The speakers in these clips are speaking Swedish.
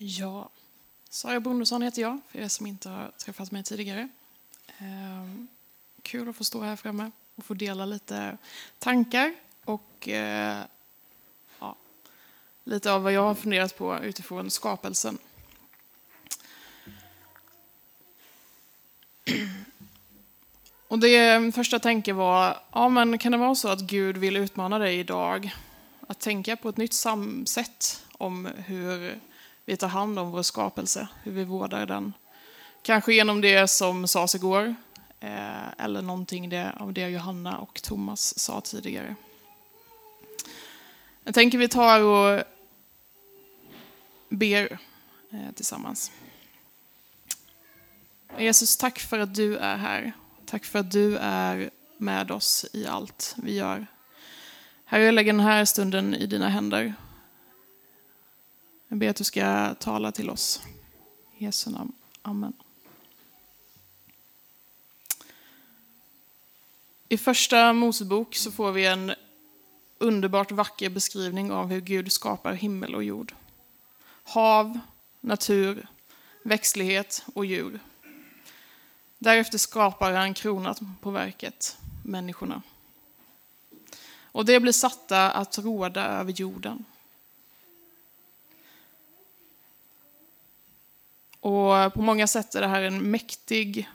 Ja, Sara Bondesson heter jag, för er som inte har träffat mig tidigare. Ehm, kul att få stå här framme och få dela lite tankar och eh, ja, lite av vad jag har funderat på utifrån skapelsen. Och det eh, första tanken var, ja men kan det vara så att Gud vill utmana dig idag att tänka på ett nytt sätt om hur vi tar hand om vår skapelse, hur vi vårdar den. Kanske genom det som sades igår, eh, eller någonting av det Johanna och Thomas sa tidigare. Jag tänker vi tar och ber eh, tillsammans. Jesus, tack för att du är här. Tack för att du är med oss i allt vi gör. Herre, jag lägger den här stunden i dina händer. Jag ber att du ska tala till oss. I Jesu namn. Amen. I första Mosebok så får vi en underbart vacker beskrivning av hur Gud skapar himmel och jord. Hav, natur, växtlighet och djur. Därefter skapar han kronat på verket, människorna. Och det blir satta att råda över jorden. Och på många sätt är det här en mäktig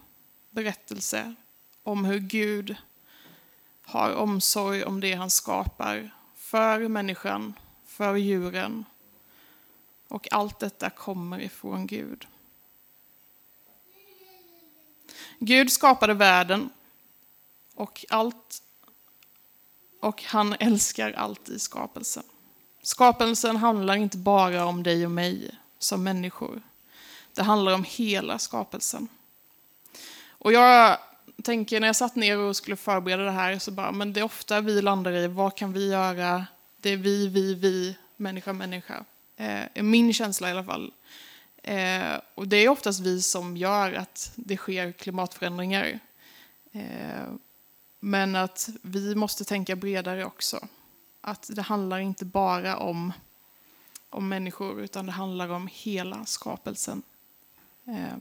berättelse om hur Gud har omsorg om det han skapar för människan, för djuren. Och allt detta kommer ifrån Gud. Gud skapade världen och allt och han älskar allt i skapelsen. Skapelsen handlar inte bara om dig och mig som människor. Det handlar om hela skapelsen. Och jag tänker när jag satt ner och skulle förbereda det här så bara, men det är ofta vi landar i vad kan vi göra? Det är vi, vi, vi, människa, människa. Eh, min känsla i alla fall. Eh, och det är oftast vi som gör att det sker klimatförändringar. Eh, men att vi måste tänka bredare också. Att det handlar inte bara om, om människor, utan det handlar om hela skapelsen. Eh,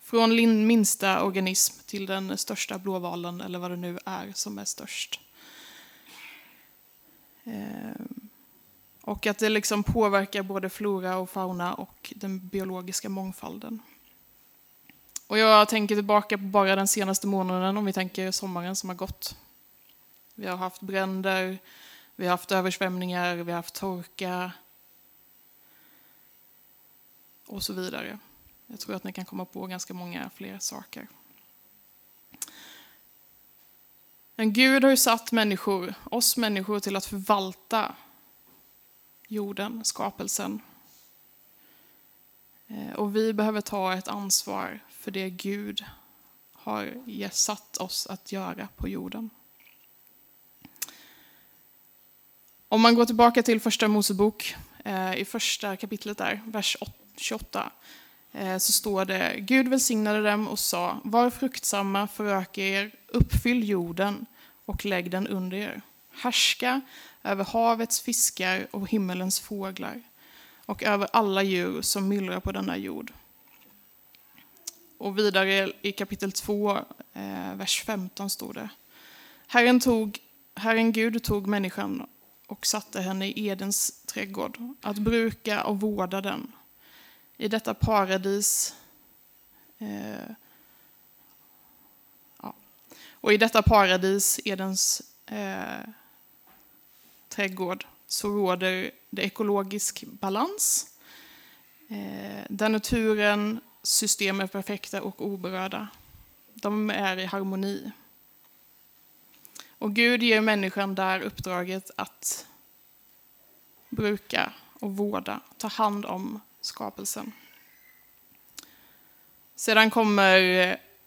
från minsta organism till den största blåvalen, eller vad det nu är som är störst. Eh, och att det liksom påverkar både flora och fauna och den biologiska mångfalden. Och jag tänker tillbaka på bara den senaste månaden, om vi tänker sommaren som har gått. Vi har haft bränder, vi har haft översvämningar, vi har haft torka och så vidare. Jag tror att ni kan komma på ganska många fler saker. Men Gud har ju satt människor, oss människor till att förvalta jorden, skapelsen. Eh, och vi behöver ta ett ansvar för det Gud har satt oss att göra på jorden. Om man går tillbaka till första Mosebok, eh, i första kapitlet där, vers 28, eh, så står det Gud välsignade dem och sa, var fruktsamma, föröka er, uppfyll jorden och lägg den under er. Härska över havets fiskar och himmelens fåglar och över alla djur som myllrar på denna jord. Och vidare i kapitel 2, eh, vers 15 står det. Herren, tog, Herren Gud tog människan och satte henne i Edens trädgård, att bruka och vårda den. I detta paradis eh, ja. Och i detta paradis, Edens eh, trädgård, så råder det ekologisk balans. Eh, där naturen system är perfekta och oberörda. De är i harmoni. Och Gud ger människan där uppdraget att bruka och vårda, ta hand om skapelsen. Sedan kommer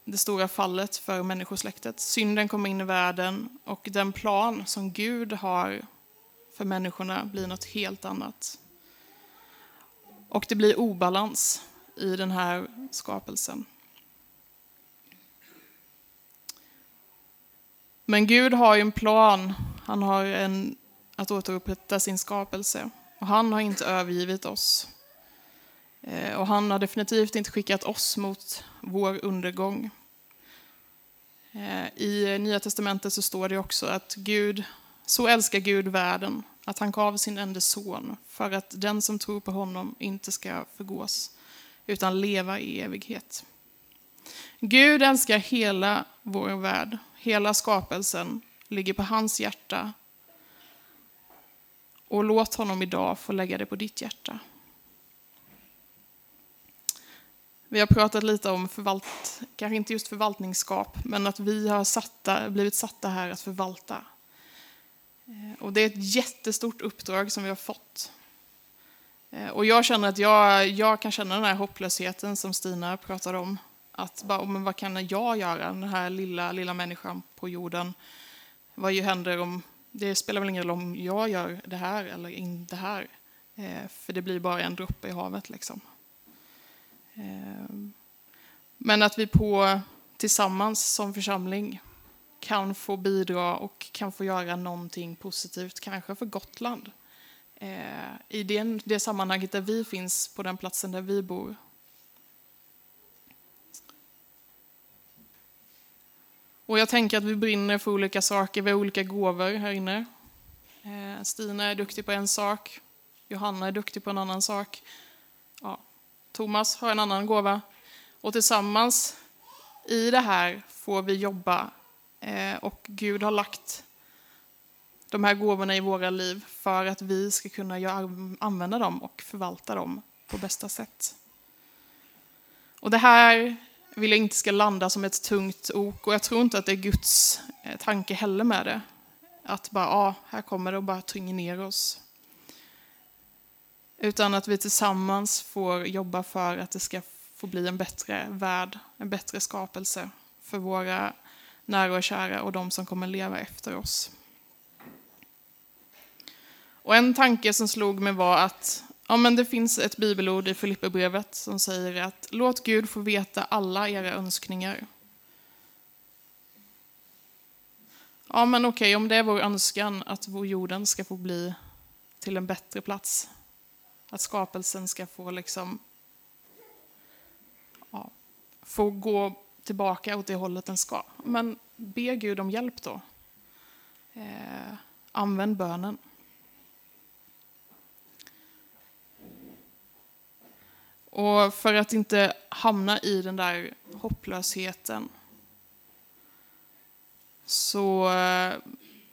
det stora fallet för människosläktet. Synden kommer in i världen och den plan som Gud har för människorna blir något helt annat. Och det blir obalans i den här skapelsen. Men Gud har ju en plan. Han har en, att återupprätta sin skapelse. Och han har inte övergivit oss. Eh, och han har definitivt inte skickat oss mot vår undergång. Eh, I Nya Testamentet så står det också att Gud, så älskar Gud världen att han gav sin enda son för att den som tror på honom inte ska förgås utan leva i evighet. Gud älskar hela vår värld, hela skapelsen ligger på hans hjärta. Och låt honom idag få lägga det på ditt hjärta. Vi har pratat lite om förvalt, kanske inte just förvaltningsskap, men att vi har satta, blivit satta här att förvalta. Eh, och det är ett jättestort uppdrag som vi har fått. Eh, och jag känner att jag, jag kan känna den här hopplösheten som Stina pratade om. Att bara, oh, men vad kan jag göra, den här lilla, lilla människan på jorden? Vad händer om, det spelar väl ingen roll om jag gör det här eller inte här. Eh, för det blir bara en droppe i havet liksom. Ehm, men att vi på, tillsammans som församling kan få bidra och kan få göra någonting positivt, kanske för Gotland. Ehm, I det, det sammanhanget där vi finns, på den platsen där vi bor. Och jag tänker att vi brinner för olika saker, vi har olika gåvor här inne. Ehm, Stina är duktig på en sak, Johanna är duktig på en annan sak. Ja, Thomas har en annan gåva. Och tillsammans i det här får vi jobba. Eh, och Gud har lagt de här gåvorna i våra liv för att vi ska kunna använda dem och förvalta dem på bästa sätt. Och det här vill jag inte ska landa som ett tungt ok och jag tror inte att det är Guds eh, tanke heller med det. Att bara, ja, här kommer det och bara tynger ner oss. Utan att vi tillsammans får jobba för att det ska få bli en bättre värld, en bättre skapelse för våra nära och kära och de som kommer leva efter oss. Och en tanke som slog mig var att ja, men det finns ett bibelord i Filipperbrevet som säger att låt Gud få veta alla era önskningar. Ja, men okej, om det är vår önskan att vår jorden ska få bli till en bättre plats, att skapelsen ska få liksom ja, få gå tillbaka åt det hållet den ska. Men be Gud om hjälp då. Eh, använd bönen. Och för att inte hamna i den där hopplösheten så eh,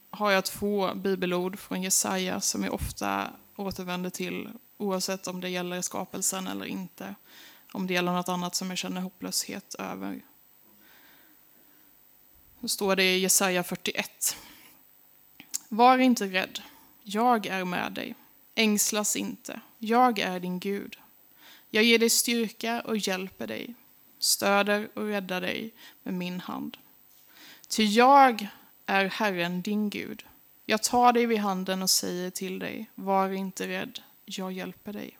har jag två bibelord från Jesaja som jag ofta återvänder till oavsett om det gäller skapelsen eller inte. Om det gäller något annat som jag känner hopplöshet över. Nu står det i Jesaja 41. Var inte rädd, jag är med dig. Ängslas inte, jag är din Gud. Jag ger dig styrka och hjälper dig, stöder och räddar dig med min hand. Ty jag är Herren din Gud. Jag tar dig vid handen och säger till dig, var inte rädd, jag hjälper dig.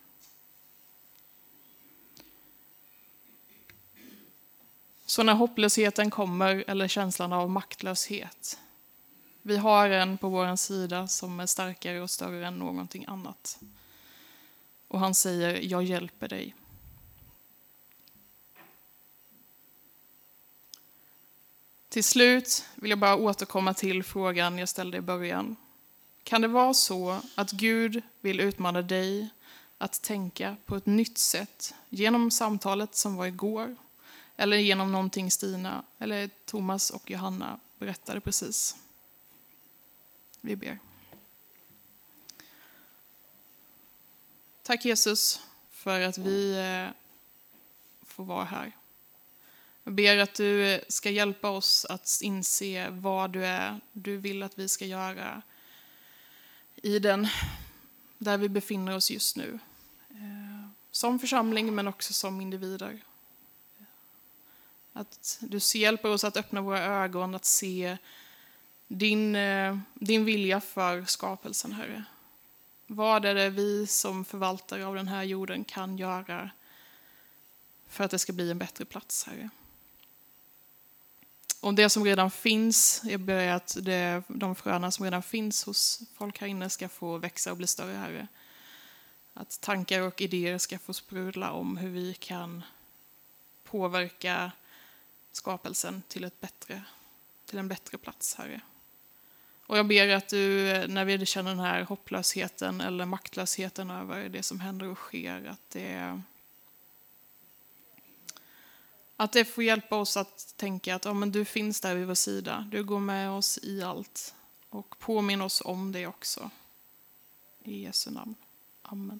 Så när hopplösheten kommer, eller känslan av maktlöshet, vi har en på vår sida som är starkare och större än någonting annat. Och han säger, jag hjälper dig. Till slut vill jag bara återkomma till frågan jag ställde i början. Kan det vara så att Gud vill utmana dig att tänka på ett nytt sätt genom samtalet som var igår eller genom någonting Stina eller Thomas och Johanna berättade precis? Vi ber. Tack Jesus för att vi eh, får vara här. Jag ber att du eh, ska hjälpa oss att inse vad du är, du vill att vi ska göra i den, där vi befinner oss just nu. Eh, som församling men också som individer. Att du hjälper oss att öppna våra ögon, att se din, eh, din vilja för skapelsen, Herre. Vad är det vi som förvaltare av den här jorden kan göra för att det ska bli en bättre plats, Herre? Och det som redan finns, jag ber att det, de fröna som redan finns hos folk här inne ska få växa och bli större, Herre. Att tankar och idéer ska få sprudla om hur vi kan påverka skapelsen till, ett bättre, till en bättre plats, Herre. Och jag ber att du, när vi känner den här hopplösheten eller maktlösheten över det som händer och sker, att det, att det får hjälpa oss att tänka att ja, men du finns där vid vår sida. Du går med oss i allt. Och påminn oss om det också. I Jesu namn. Amen.